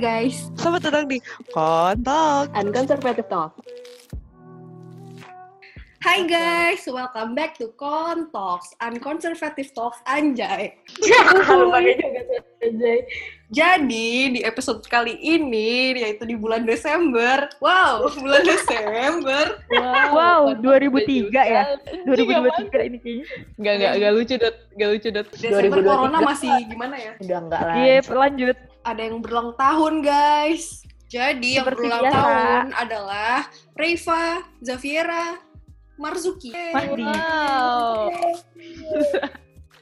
guys. Selamat datang di Kontak. Unconservative Talk. Hai guys, welcome back to Kontox, Unconservative Talks Anjay. Jadi di episode kali ini, yaitu di bulan Desember, wow, bulan Desember, Wow, bukan 2003 ya? 2023 ini kayaknya. Enggak, enggak, enggak lucu, Dot. Enggak lucu, Dot. Desember 2023. corona masih gimana ya? Udah enggak lah. Iya, lanjut. Ada yang berulang tahun guys. Jadi yang Seperti berulang biasa. tahun adalah Reva, Zaviera, Marzuki. Mahdi. Wow.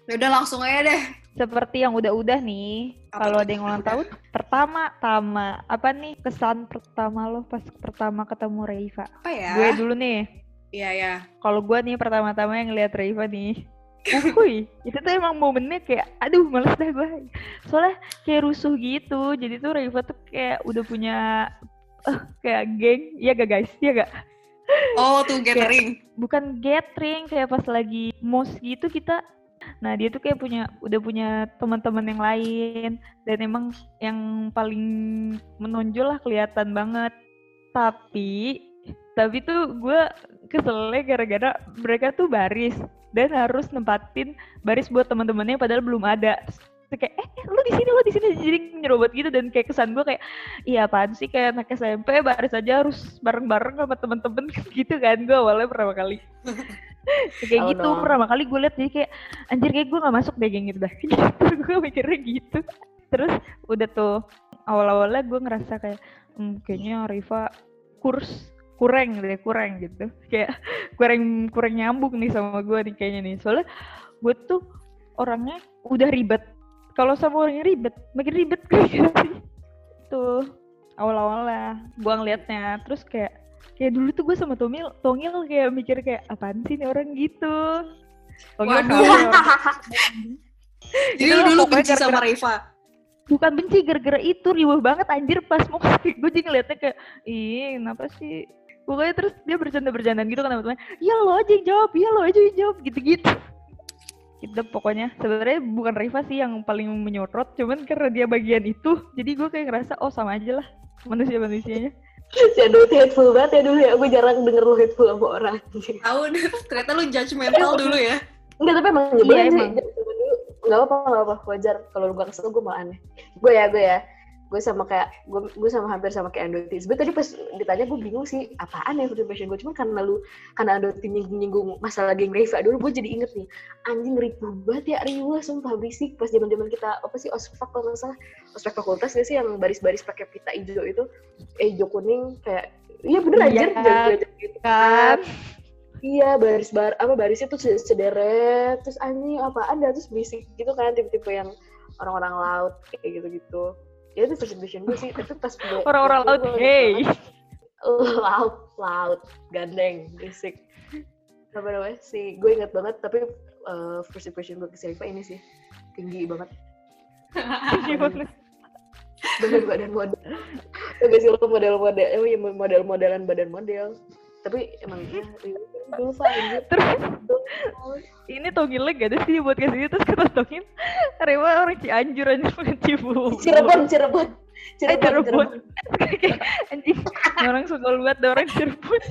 Ya udah langsung aja deh. Seperti yang udah-udah nih, kalau ada yang ulang tahun, pertama, tama, apa nih kesan pertama lo pas pertama ketemu Reiva? Apa ya? Gue dulu nih, Iya ya. kalau gue nih pertama-tama yang ngeliat Reiva nih, Uhuy, itu tuh emang momennya kayak, aduh males dah gue. Soalnya kayak rusuh gitu, jadi tuh Reiva tuh kayak udah punya, eh kayak geng, iya gak guys? Iya gak? Oh tuh gathering. bukan gathering kayak pas lagi mos gitu kita nah dia tuh kayak punya udah punya teman-teman yang lain dan emang yang paling menonjol lah kelihatan banget tapi tapi tuh gue keselnya gara-gara mereka tuh baris dan harus nempatin baris buat teman-temannya padahal belum ada. Terus kayak eh lu di sini lu di sini. Jadi nyerobot gitu dan kayak kesan gue kayak iya apaan sih kayak anak SMP baris aja harus bareng-bareng sama temen-temen gitu kan gue awalnya pertama kali. Kayak Tahu gitu dong. pertama kali gue liat jadi kayak anjir kayak gue gak masuk deh geng itu dah. Gitu gue mikirnya gitu. Terus udah tuh awal-awalnya gue ngerasa kayak hmm, kayaknya Riva kurs kurang deh kurang gitu kayak kurang kurang nyambung nih sama gue nih kayaknya nih soalnya gue tuh orangnya udah ribet kalau sama orang yang ribet makin ribet gue gitu tuh awal-awal lah gue ngeliatnya terus kayak kayak dulu tuh gue sama Tomil Tongil kayak mikir kayak apaan sih nih orang gitu Tongil Waduh. nih orang. Jadi Itu lu lah dulu benci sama Reva. bukan benci gara-gara itu riuh banget anjir pas mau gue jadi ngeliatnya kayak ih kenapa sih pokoknya terus dia bercanda-bercandaan gitu kan temennya iya lo aja yang jawab iya lo aja yang jawab gitu-gitu gitu pokoknya sebenarnya bukan Riva sih yang paling menyorot cuman karena dia bagian itu jadi gue kayak ngerasa oh sama aja lah manusia-manusianya Si Ando tuh hateful banget ya dulu ya. Gue jarang denger lu hateful sama orang. Tahu deh, ternyata lu judgmental dulu ya. Enggak, tapi emang nyebelin Iya, sih. dulu Enggak apa-apa, enggak apa-apa. Wajar. Kalau lu gak kesel, gue malah aneh. Gue ya, gue ya. Gue sama kayak, gue, gue sama hampir sama kayak Andoti. Sebenernya tadi pas ditanya gue bingung sih, apaan ya first impression gue. Cuman karena lu, karena Andoti nyinggung-nyinggung masalah geng Reva dulu, gue jadi inget nih. Anjing ribu banget ya, ribu sumpah berisik. Pas zaman zaman kita, apa sih, ospek kalau nggak salah. Ospek fakultas gak sih yang baris-baris pakai pita hijau itu. Eh, hijau kuning, kayak, iya bener Iya, anjir. jago-jago gitu kan Iya, baris bar apa barisnya tuh se- sederet, terus anjing apaan dah terus berisik gitu kan tipe-tipe yang orang-orang laut kayak gitu-gitu. Ya itu impression gue sih, tapi pas gue- orang-orang laut gue- hey laut, laut, gandeng, berisik. Apa namanya sih? Gue inget banget, tapi uh, first impression gue ke Serifa ini sih tinggi banget. Gimana? Badan badan model. Gak sih lo model-model, eh, iya, model-modelan badan model. Tapi emang ya, anjir. terus ini Tongilnya gak ada sih buat kasih terus kata Tongil Rewa orang Cianjur aja bukan Cibubur Cirebon, Cirebon. Eh, Cirebon, Cirebon Cirebon. Kayak, anjing orang suka banget ada orang Cirebon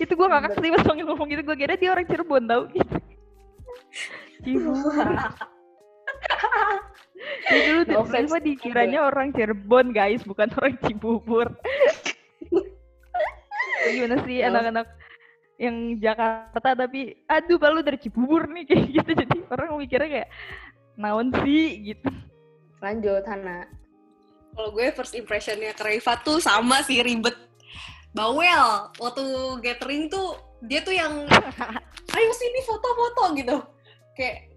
itu gue ngakak sih pas Tongil ngomong gitu gue kira dia orang Cirebon tau gitu Cibubur Dulu No offense, Reva dikiranya orang Cirebon guys bukan orang Cibubur gimana sih No. anak-anak yang Jakarta tapi aduh balu dari Cibubur nih kayak gitu jadi orang mikirnya kayak naon sih gitu Lanjut, Hana. Kalau gue first impressionnya ke Reva tuh sama sih ribet. Bawel. Waktu gathering tuh dia tuh yang ayo sini foto-foto gitu. Kayak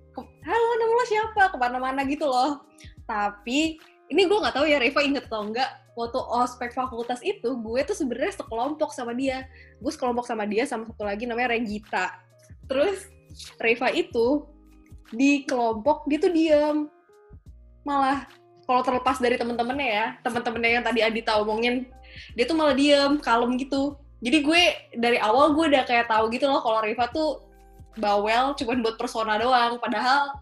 halo nama lo siapa ke mana-mana gitu loh. Tapi ini gue nggak tahu ya Reva inget atau enggak. Waktu ospek fakultas itu gue tuh sebenarnya sekelompok sama dia. Gue sekelompok sama dia sama satu lagi namanya Regita. Terus Reva itu di kelompok dia tuh diem malah kalau terlepas dari temen-temennya ya temen-temennya yang tadi Adita omongin dia tuh malah diem kalem gitu jadi gue dari awal gue udah kayak tahu gitu loh kalau Riva tuh bawel cuman buat persona doang padahal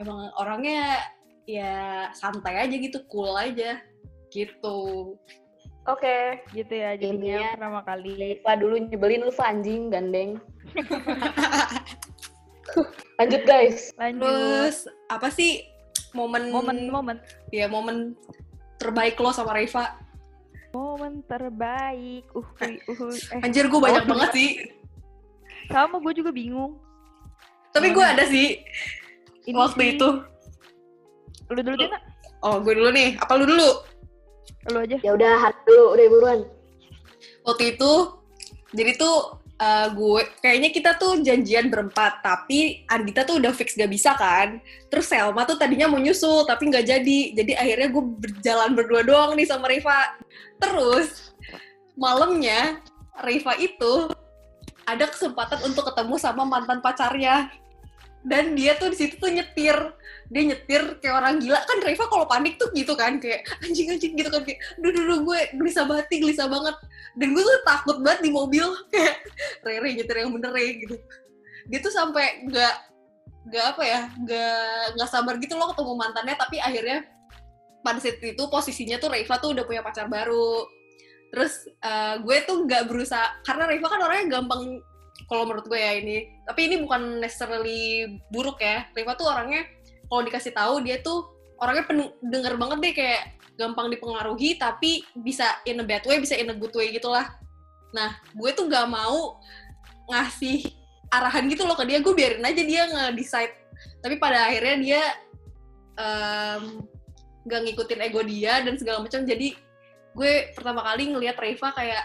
emang orangnya ya santai aja gitu cool aja gitu Oke, Gitu ya jadinya Intinya- pertama kali. Liva dulu nyebelin Liva anjing gandeng. Lanjut guys. Lanjut. terus apa sih momen Momen-momen ya momen terbaik lo sama Reva momen terbaik. Uh, uh, uh, eh, anjir gue banyak Oh. banget sih sama gue juga bingung. tapi gue ada sih. Ini waktu sih- itu. Lu dulu deh, Nak. oh gue dulu nih. Apa lu dulu? Lu aja. Ya udah, Har dulu, udah buruan. waktu itu jadi tuh eh, gue kayaknya kita tuh janjian berempat tapi Andita tuh udah fix gak bisa kan. Terus Selma tuh tadinya mau nyusul tapi nggak jadi. Jadi akhirnya gue berjalan berdua doang nih sama Riva terus malamnya Riva itu ada kesempatan untuk ketemu sama mantan pacarnya. Dan dia tuh di situ tuh nyetir. Dia nyetir kayak orang gila. Kan Reva kalau panik tuh gitu kan kayak anjing anjing gitu kan kayak duh duh, duh gue gelisah banget gelisah banget. Dan gue tuh takut banget di mobil kayak Rere nyetir yang bener ya gitu. Dia tuh sampai nggak nggak apa ya nggak nggak sabar gitu loh ketemu mantannya tapi akhirnya pada saat itu posisinya tuh Reva tuh udah punya pacar baru terus eh, gue tuh nggak berusaha karena Reva kan orangnya gampang kalau menurut gue ya ini tapi ini bukan necessarily buruk ya. Reva tuh orangnya kalau dikasih tahu dia tuh orangnya pen- denger banget deh kayak gampang dipengaruhi tapi bisa in a bad way bisa in a good way gitulah nah gue tuh nggak mau ngasih arahan gitu loh ke dia gue biarin aja dia nge-decide. Tapi pada akhirnya dia em, nggak ngikutin ego dia dan segala macam jadi gue pertama kali ngelihat Reva kayak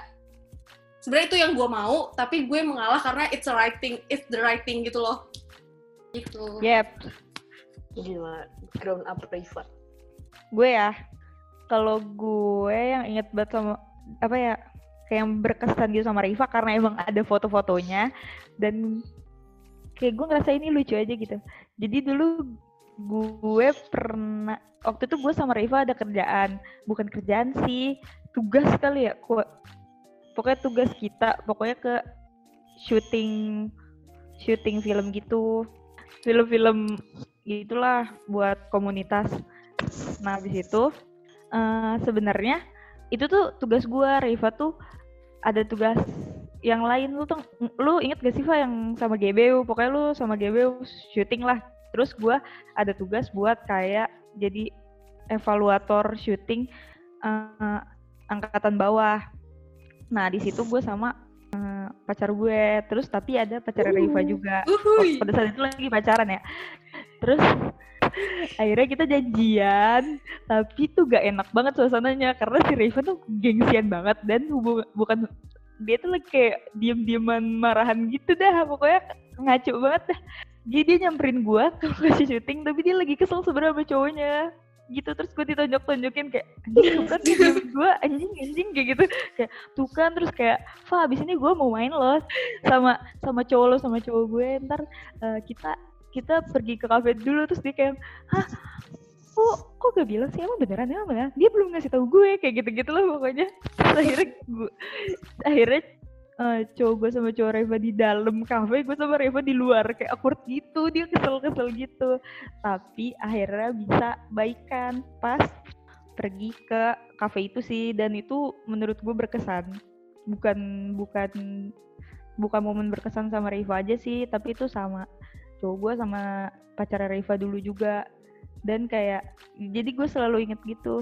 sebenarnya itu yang gue mau tapi gue mengalah karena it's the right thing it's the right thing gitu loh gitu Yep. Gila, grown up Riva. Gue ya. Kalau gue yang inget banget sama apa ya kayak yang berkesan gitu sama Riva karena emang ada foto-fotonya dan kayak gue ngerasa ini lucu aja gitu. Jadi dulu gue pernah waktu itu gue sama Riva ada kerjaan, bukan kerjaan sih, tugas kali ya. Ku- Pokoknya tugas kita, pokoknya ke syuting syuting film gitu. Film-film gitulah buat komunitas. Nah, habis itu eh, sebenarnya itu tuh tugas gua Riva tuh ada tugas yang lain lu tuh lu inget gak sih Fa yang sama GBU pokoknya lu sama GBU syuting lah terus gua ada tugas buat kayak jadi evaluator syuting eh, angkatan bawah. Nah di situ gue sama eh, pacar gue. Terus tapi ada pacar Riva juga. Uhuy. Oh, pada saat itu lagi pacaran ya. Terus akhirnya kita janjian tapi tuh gak enak banget suasananya. Karena si Raven tuh gengsian banget dan hubung, bukan dia tuh lagi kayak diem-dieman marahan gitu dah. Pokoknya ngaco banget dah jadi dia nyamperin gua kalau kasih syuting tapi dia lagi kesel sebenarnya sama cowoknya. Gitu terus gue ditonjok-tonjokin kayak anjing tuh kan gua anjing anjing kayak gitu. Kayak tuh kan terus kayak Fa abis ini gue mau main loh sama sama cowok lo sama cowok gue. Ntar eh, kita kita pergi ke kafe dulu. Terus dia kayak hah? Kok kok gak bilang sih? Emang beneran emang beneran? Dia belum ngasih tahu gue kayak gitu gitu loh pokoknya. Terus akhirnya gue akhirnya eh, cowok gue sama cowok Reva di dalam kafe gue sama Reva di luar. Kayak awkward gitu dia kesel kesel gitu. Tapi akhirnya bisa baikan pas pergi ke kafe itu sih. Dan itu menurut gue berkesan. Bukan bukan bukan momen berkesan sama Reva aja sih. Tapi itu sama cowok gue sama pacar Reva dulu juga. Dan kayak jadi gue selalu inget gitu.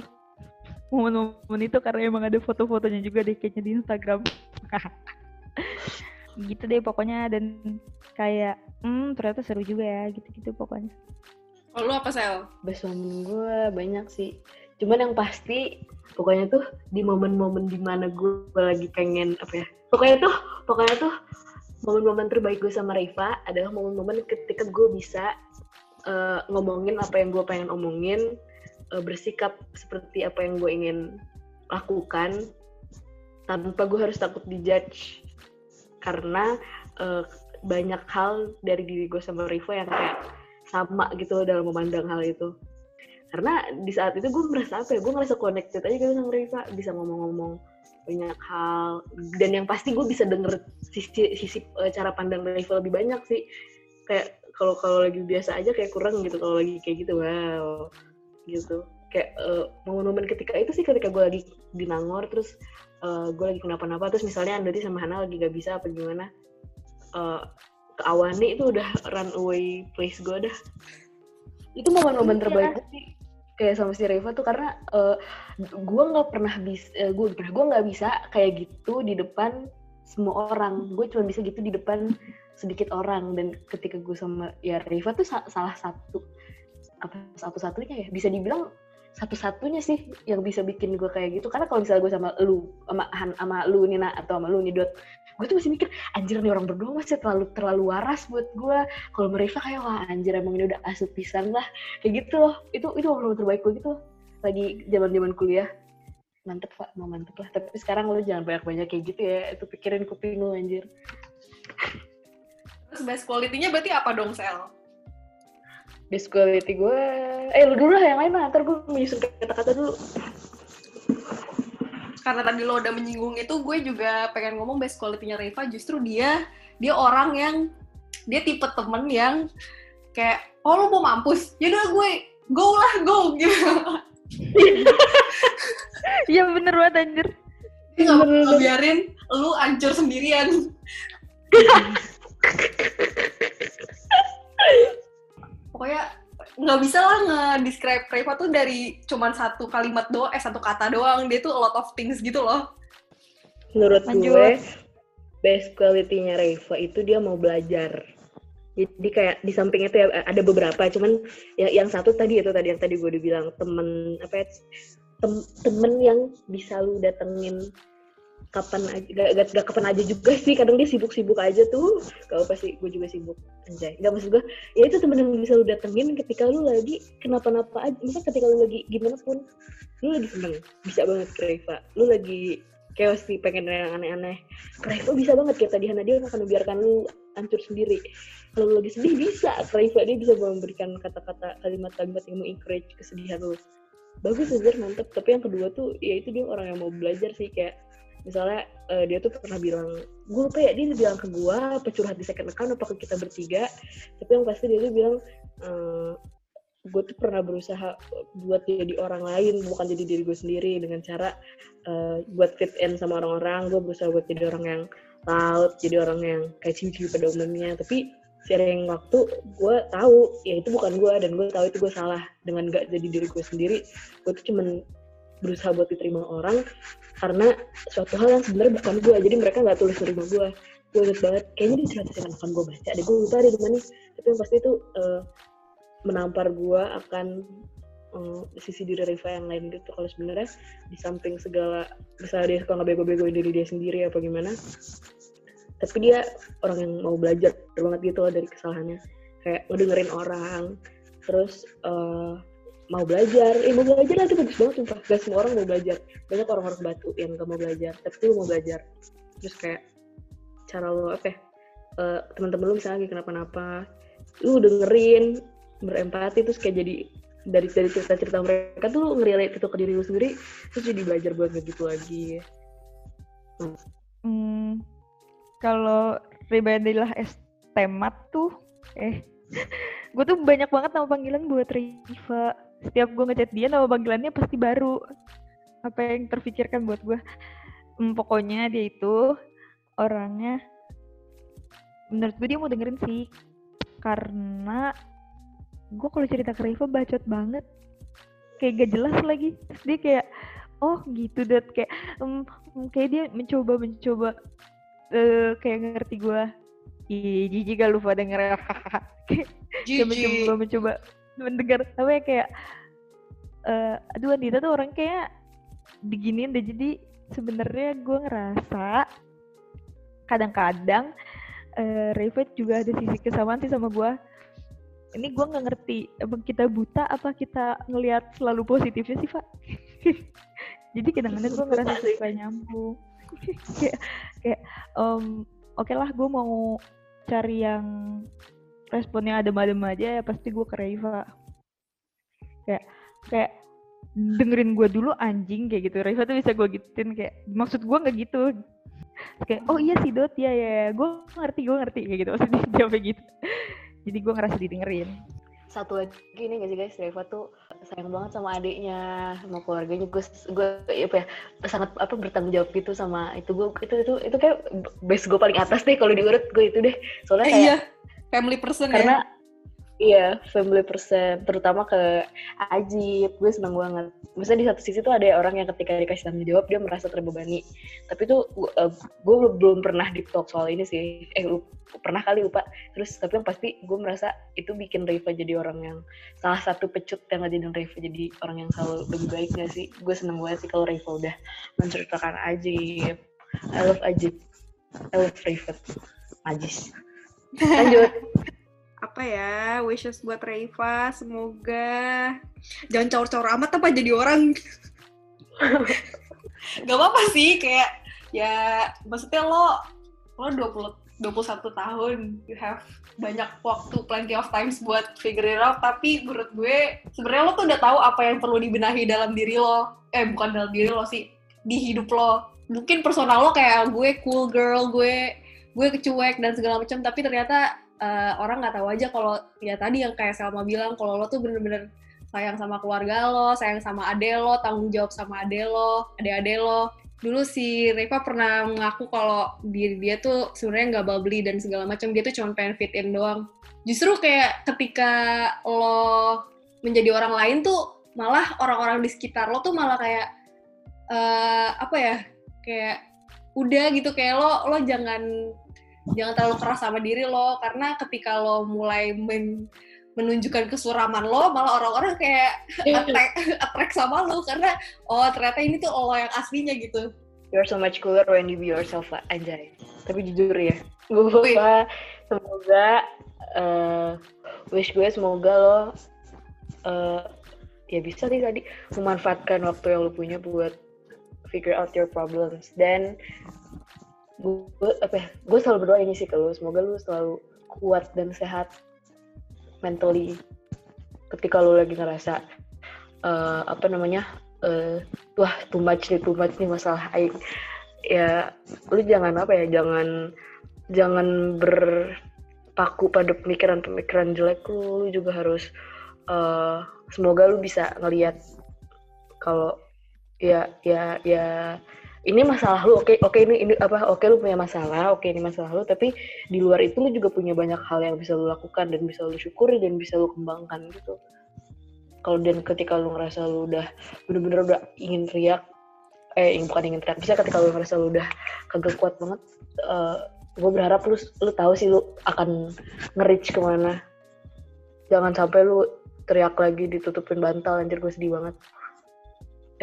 Momen-momen itu karena emang ada foto-fotonya juga deh kayaknya di Instagram gitu deh pokoknya dan kayak hmm ternyata seru juga ya gitu-gitu pokoknya Oh, lu apa sel Best moment gue banyak sih. Cuman yang pasti pokoknya tuh di momen-momen di mana gue lagi pengen apa ya. Pokoknya tuh pokoknya tuh momen-momen terbaik gue sama Riva adalah momen-momen ketika gue bisa eh, ngomongin apa yang gue pengen omongin, eh, bersikap seperti apa yang gue ingin lakukan tanpa gue harus takut dijudge karena eh, banyak hal dari diri gue sama Riva yang kayak sama gitu dalam memandang hal itu. Karena di saat itu gue merasa apa ya gue ngerasa connected aja gitu sama Riva bisa ngomong-ngomong banyak hal dan yang pasti gue bisa denger sisi sisi eh, cara pandang Riva lebih banyak sih. Kayak kalau kalau lagi biasa aja kayak kurang gitu kalau lagi kayak gitu wow gitu. Kayak eh, momen-momen ketika itu sih ketika gue lagi di Nangor terus gue lagi kenapa-napa terus misalnya Andati sama Hana lagi gak bisa apa gimana eh, ke Awani itu udah runaway place gue dah. Itu momen-momen Iya. terbaik gue sih kayak sama si Reva tuh karena eh, gue nggak pernah bisa gue pernah gue nggak bisa kayak gitu di depan semua orang. Gue cuma bisa gitu di depan sedikit orang. Dan ketika gue sama ya Reva tuh sa- salah satu apa satu-satunya ya bisa dibilang satu-satunya sih yang bisa bikin gue kayak gitu. Karena kalau misalnya gue sama lu sama Han sama lu Nina atau sama lu nih Dot gue tuh masih mikir anjir nih orang berdua masih terlalu terlalu waras buat gue kalau Reva kayak wah anjir emang ini udah asup pisan lah. Kayak gitu loh. Itu itu momen terbaik gue gitu loh. lagi zaman zaman kuliah. Mantep pak. Mau mantep lah. Tapi sekarang lu jangan banyak banyak kayak gitu ya. Itu pikirin kuping lu anjir. Terus best quality-nya berarti apa dong, Sel? Best quality gue eh lu dulu lah yang lain lah ntar gue menyusun kata-kata dulu Karena tadi lo udah menyinggung itu, gue juga pengen ngomong best quality-nya Reva, justru dia dia orang yang dia tipe temen yang kayak oh lo mau mampus, yaudah gue go lah go gitu. Iya bener banget anjir. Dia nggak bakal biarin lu hancur sendirian. Pokoknya nggak bisa lah nge-describe Reva tuh dari cuman satu kalimat doang, eh satu kata doang. Dia tuh a lot of things gitu loh. menurut Lanjut. gue best quality-nya Reva itu dia mau belajar jadi kayak di samping itu ya ada beberapa cuman yang yang satu tadi itu tadi yang tadi gue udah bilang temen apa ya, tem- temen yang bisa lu datengin kapan aja gak, gak, gak kapan aja juga sih. Kadang dia sibuk-sibuk aja tuh. Gak apa sih gue juga sibuk. Anjay. Gak maksud gue ya itu temen yang bisa lu datengin ketika lu lagi kenapa-napa aja. Misalnya ketika lu lagi gimana pun lu lagi seneng. Bisa banget Reva. Lu lagi chaos sih pengen yang aneh-aneh. Reva bisa banget. Kayak tadi Hana dia akan membiarkan lu hancur sendiri. Kalau lu lagi sedih bisa. Reva dia bisa memberikan kata-kata kalimat-kalimat yang mau encourage kesedihan lu. Bagus aja mantep. Tapi yang kedua tuh ya itu dia orang yang mau belajar sih. Kayak misalnya eh, dia tuh pernah bilang gue lupa ya dia bilang ke gue apa curhat di second account apa ke kita bertiga? Tapi yang pasti dia tuh bilang gue tuh pernah berusaha buat jadi orang lain bukan jadi diri gue sendiri dengan cara eh, buat fit in sama orang-orang. Gue berusaha buat jadi orang yang laut jadi orang yang kayak ciwi pada umumnya. Tapi seiring waktu gue tahu ya itu bukan gue dan gue tahu itu gue salah. Dengan gak jadi diri gue sendiri gue tuh cuman berusaha buat diterima orang karena suatu hal yang sebenarnya bukan gue jadi mereka nggak tulis terima gue gue inget banget kayaknya di cerita cerita akan gue baca deh gue lupa di mana. Tapi yang pasti itu eh, menampar gue akan eh, sisi diri Riva yang lain gitu. Kalau sebenarnya di samping segala misalnya dia suka ngebego-begoin diri dia sendiri apa gimana tapi dia orang yang mau belajar banget gitu loh dari kesalahannya. Kayak ngedengerin orang terus eh, mau belajar. Eh mau belajar lah itu bagus banget sumpah. Gak semua orang mau belajar. Banyak orang-orang batu yang gak mau belajar tapi lu mau belajar. Terus kayak cara lo apa ya eh, teman-teman lu misalnya lagi kenapa-napa lu dengerin berempati terus kayak jadi dari dari cerita-cerita mereka tuh lu itu ke diri lu sendiri terus jadi belajar buat gitu lagi. Hmm, kalau pribadilah es temat tuh, eh, gue tuh banyak banget nama panggilan buat Riva. Setiap gue ngechat dia nama panggilannya pasti baru. Apa yang terpikirkan buat gue? Hmm, pokoknya dia itu orangnya, menurut gue dia mau dengerin sih, karena gue kalau cerita ke Riva bacot banget, kayak gak jelas lagi. Terus dia kayak, oh gitu dot. Kayak, "Hmm, Hmm, kayak dia mencoba mencoba eh kayak ngerti gua. Ih, jijik gak lupa denger. Kayak mencoba mencoba mendengar apa ya kayak eh aduh Anita tuh orang kayak diginiin deh. Jadi sebenarnya gua ngerasa kadang-kadang eh Reva juga ada sisi kesamaan sih sama gua. Ini gua nggak ngerti emang kita buta apa kita ngelihat selalu positifnya sih pak? Jadi kadang-kadang gue ngerasa suka nyambung. Kayak kayak em, oke lah gue mau cari yang responnya adem-adem aja ya pasti gue ke Reva. Kayak kayak dengerin gue dulu anjing kayak gitu. Reva tuh bisa gue gituin kayak maksud gue nggak gitu. Kayak oh iya sih dot ya ya, ya. gue ngerti gue ngerti kayak gitu. Maksudnya dia jawab kayak gitu. Jadi gue ngerasa didengerin. Satu lagi nih gak sih guys? Reva tuh sayang banget sama adiknya sama keluarganya. Gue gue apa ya sangat apa bertanggung jawab gitu sama itu. Gue itu itu itu kayak base gue paling atas deh kalau diurut. Gue itu deh. Soalnya Eh, kayak iya, family person karena ya. iya family person. Terutama ke Ajib. Gue seneng banget. Misalnya di satu sisi tuh ada orang yang ketika dikasih tanggung jawab dia merasa terbebani. Tapi tuh gue belum pernah di talk soal ini sih. Eh lu pernah kali lupa. Terus tapi yang pasti gue merasa itu bikin Reva jadi orang yang salah satu pecut yang ngajinin Reva jadi orang yang selalu lebih baik gak sih? Gue seneng banget sih kalau Reva udah menceritakan Ajib. I love Ajib. I love Reva. Ajis lanjut Apa ya, wishes buat Reva, semoga jangan caur-caur amat apa jadi orang. Gak apa-apa sih, kayak ya maksudnya lo lo 20 21 tahun, you have banyak waktu, plenty of times buat figure it out, tapi menurut gue sebenarnya lo tuh udah tahu apa yang perlu dibenahi dalam diri lo. Eh, bukan dalam diri lo sih, di hidup lo. Mungkin personal lo kayak gue cool girl, gue gue kecuek dan segala macam, tapi ternyata eh, orang nggak tahu aja kalau ya tadi yang kayak Selma bilang kalau lo tuh bener-bener sayang sama keluarga lo, sayang sama ade lo, tanggung jawab sama ade lo, ade-ade lo. Dulu si Reva pernah mengaku kalau diri dia tuh sebenarnya nggak bubbly dan segala macam, dia tuh cuma pengen fit in doang. Justru kayak ketika lo menjadi orang lain tuh malah orang-orang di sekitar lo tuh malah kayak eh apa ya kayak udah gitu kayak lo lo jangan jangan terlalu keras sama diri lo. Karena ketika lo mulai men- menunjukkan kesuraman lo malah orang-orang kayak attract, attract sama lo. Karena oh ternyata ini tuh lo yang aslinya gitu. You're so much cooler when you be yourself lah, anjay. Tapi jujur ya, gue semoga eh, wish gue semoga lo eh, ya bisa sih tadi memanfaatkan waktu yang lo punya buat figure out your problems. Dan gue apa ya, gue selalu berdoa ini sih ke lo, semoga lo selalu kuat dan sehat mentally ketika lo lagi ngerasa eh, apa namanya eh, wah too much nih too much nih masalah aing. Ya lu jangan apa ya jangan jangan berpaku pada pemikiran-pemikiran jelek lu, lu juga harus eh, semoga lu bisa ngelihat kalau ya ya ya. Ini masalah lu oke oke ini ini apa oke lu punya masalah oke ini masalah lu tapi di luar itu lu juga punya banyak hal yang bisa lu lakukan dan bisa lu syukuri dan bisa lu kembangkan gitu. Kalau dan ketika lu ngerasa lu udah bener-bener udah ingin teriak eh ing- bukan ingin teriak bisa ketika lu ngerasa lu udah kagak kuat banget gue berharap lu lu tahu sih lu akan nge-reach ke mana. Jangan sampai lu teriak lagi ditutupin bantal anjir gue sedih banget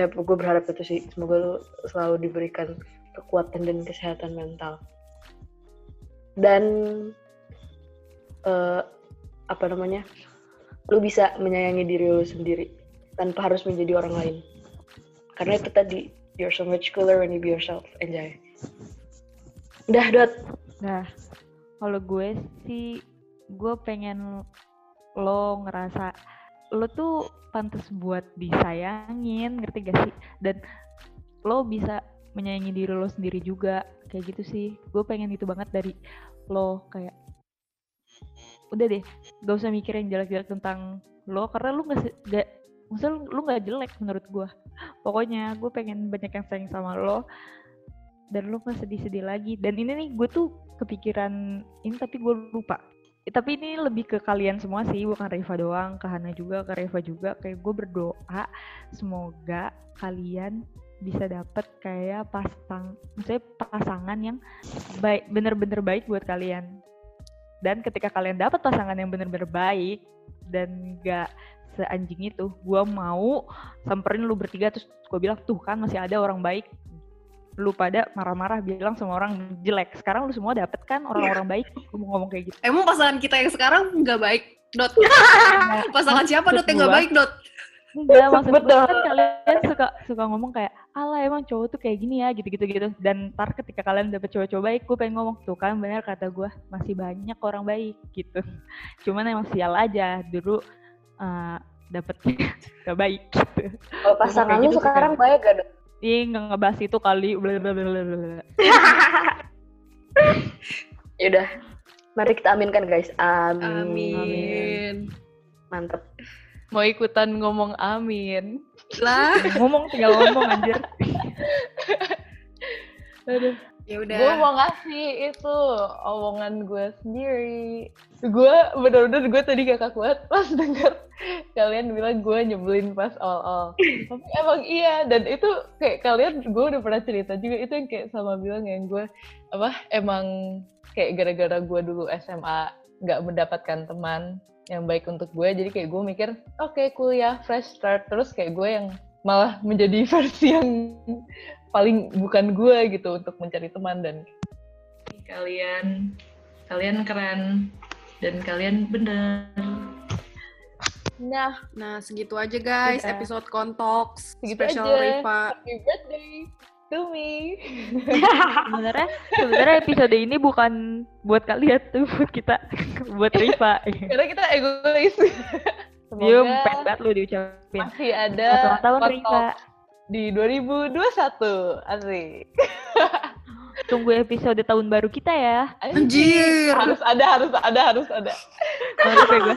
ya gue berharap itu sih. Semoga lu selalu diberikan kekuatan dan kesehatan mental. Dan eh, apa namanya? Lu bisa menyayangi diri lu sendiri tanpa harus menjadi orang lain. Karena itu tadi you're so much cooler when you be yourself enjoy udah dot. Nah, kalau gue sih, gue pengen lo ngerasa lo tuh pantas buat disayangin, ngerti gak sih? Dan lo bisa menyayangi diri lo sendiri juga, kayak gitu sih. Gue pengen itu banget dari lo, kayak udah deh, gak usah mikirin jelek-jelek tentang lo, karena lo gak, gak maksudnya lo gak jelek menurut gue. Pokoknya gue pengen banyak yang sayang sama lo, dan lo gak sedih-sedih lagi. Dan ini nih gue tuh kepikiran ini tapi gue lupa. Tapi ini lebih ke kalian semua sih, bukan Reva doang, ke Hana juga, ke Reva juga. Kayak gue berdoa semoga kalian bisa dapet kayak pasang, maksudnya pasangan yang baik, bener-bener baik buat kalian. Dan ketika kalian dapat pasangan yang bener-bener baik dan gak seanjing itu, gue mau samperin lu bertiga terus gue bilang tuh kan masih ada orang baik lu pada marah-marah bilang semua orang jelek. Sekarang lu semua dapet kan orang-orang baik. Gue mau ngomong kayak gitu. emang pasangan kita yang sekarang nggak baik dot Nah, pasangan siapa dot yang nggak baik dot Enggak, maksud gue kan kalian suka suka ngomong kayak, ala emang cowok tuh kayak gini ya, gitu-gitu gitu. Dan ntar ketika kalian dapet cowok-cowok baik, gue pengen ngomong tuh kan bener kata gue masih banyak orang baik gitu. Cuman emang sial aja dulu eh dapetnya gak baik gitu. kalau pasangan lu gitu sekarang baik gak dot Ih, nggak ngebahas itu kali. yaudah Mari kita aminkan guys. Amin. Amin. Mantep. Mau ikutan ngomong amin. Lah, Ngomong tinggal ngomong anjir. Aduh. Ya udah. Gue mau ngasih itu omongan gue sendiri. Gue bener-bener gue tadi kakak kuat pas denger kalian bilang gue nyebelin pas awal-awal. Tapi emang iya dan itu kayak kalian gue udah pernah cerita juga itu yang kayak sama bilang yang gue apa emang kayak gara-gara gue dulu SMA nggak mendapatkan teman yang baik untuk gue jadi kayak gue mikir oke kuliah fresh start terus kayak gue yang malah menjadi versi yang paling bukan gue gitu untuk mencari teman dan kalian kalian keren dan kalian bener nah Nah, segitu aja guys Udah. episode Kontox Segitu special aja. Riva. happy birthday to me Sebenarnya sebenarnya episode ini bukan buat kalian tuh buat kita buat Riva. karena kita egois Dia semoga pengen banget lu diucapin. masih ada Selamat tahun. Kontok di 2021 asik Tunggu episode tahun baru kita ya. Anjir. harus ada harus ada harus ada Mantap ya gue.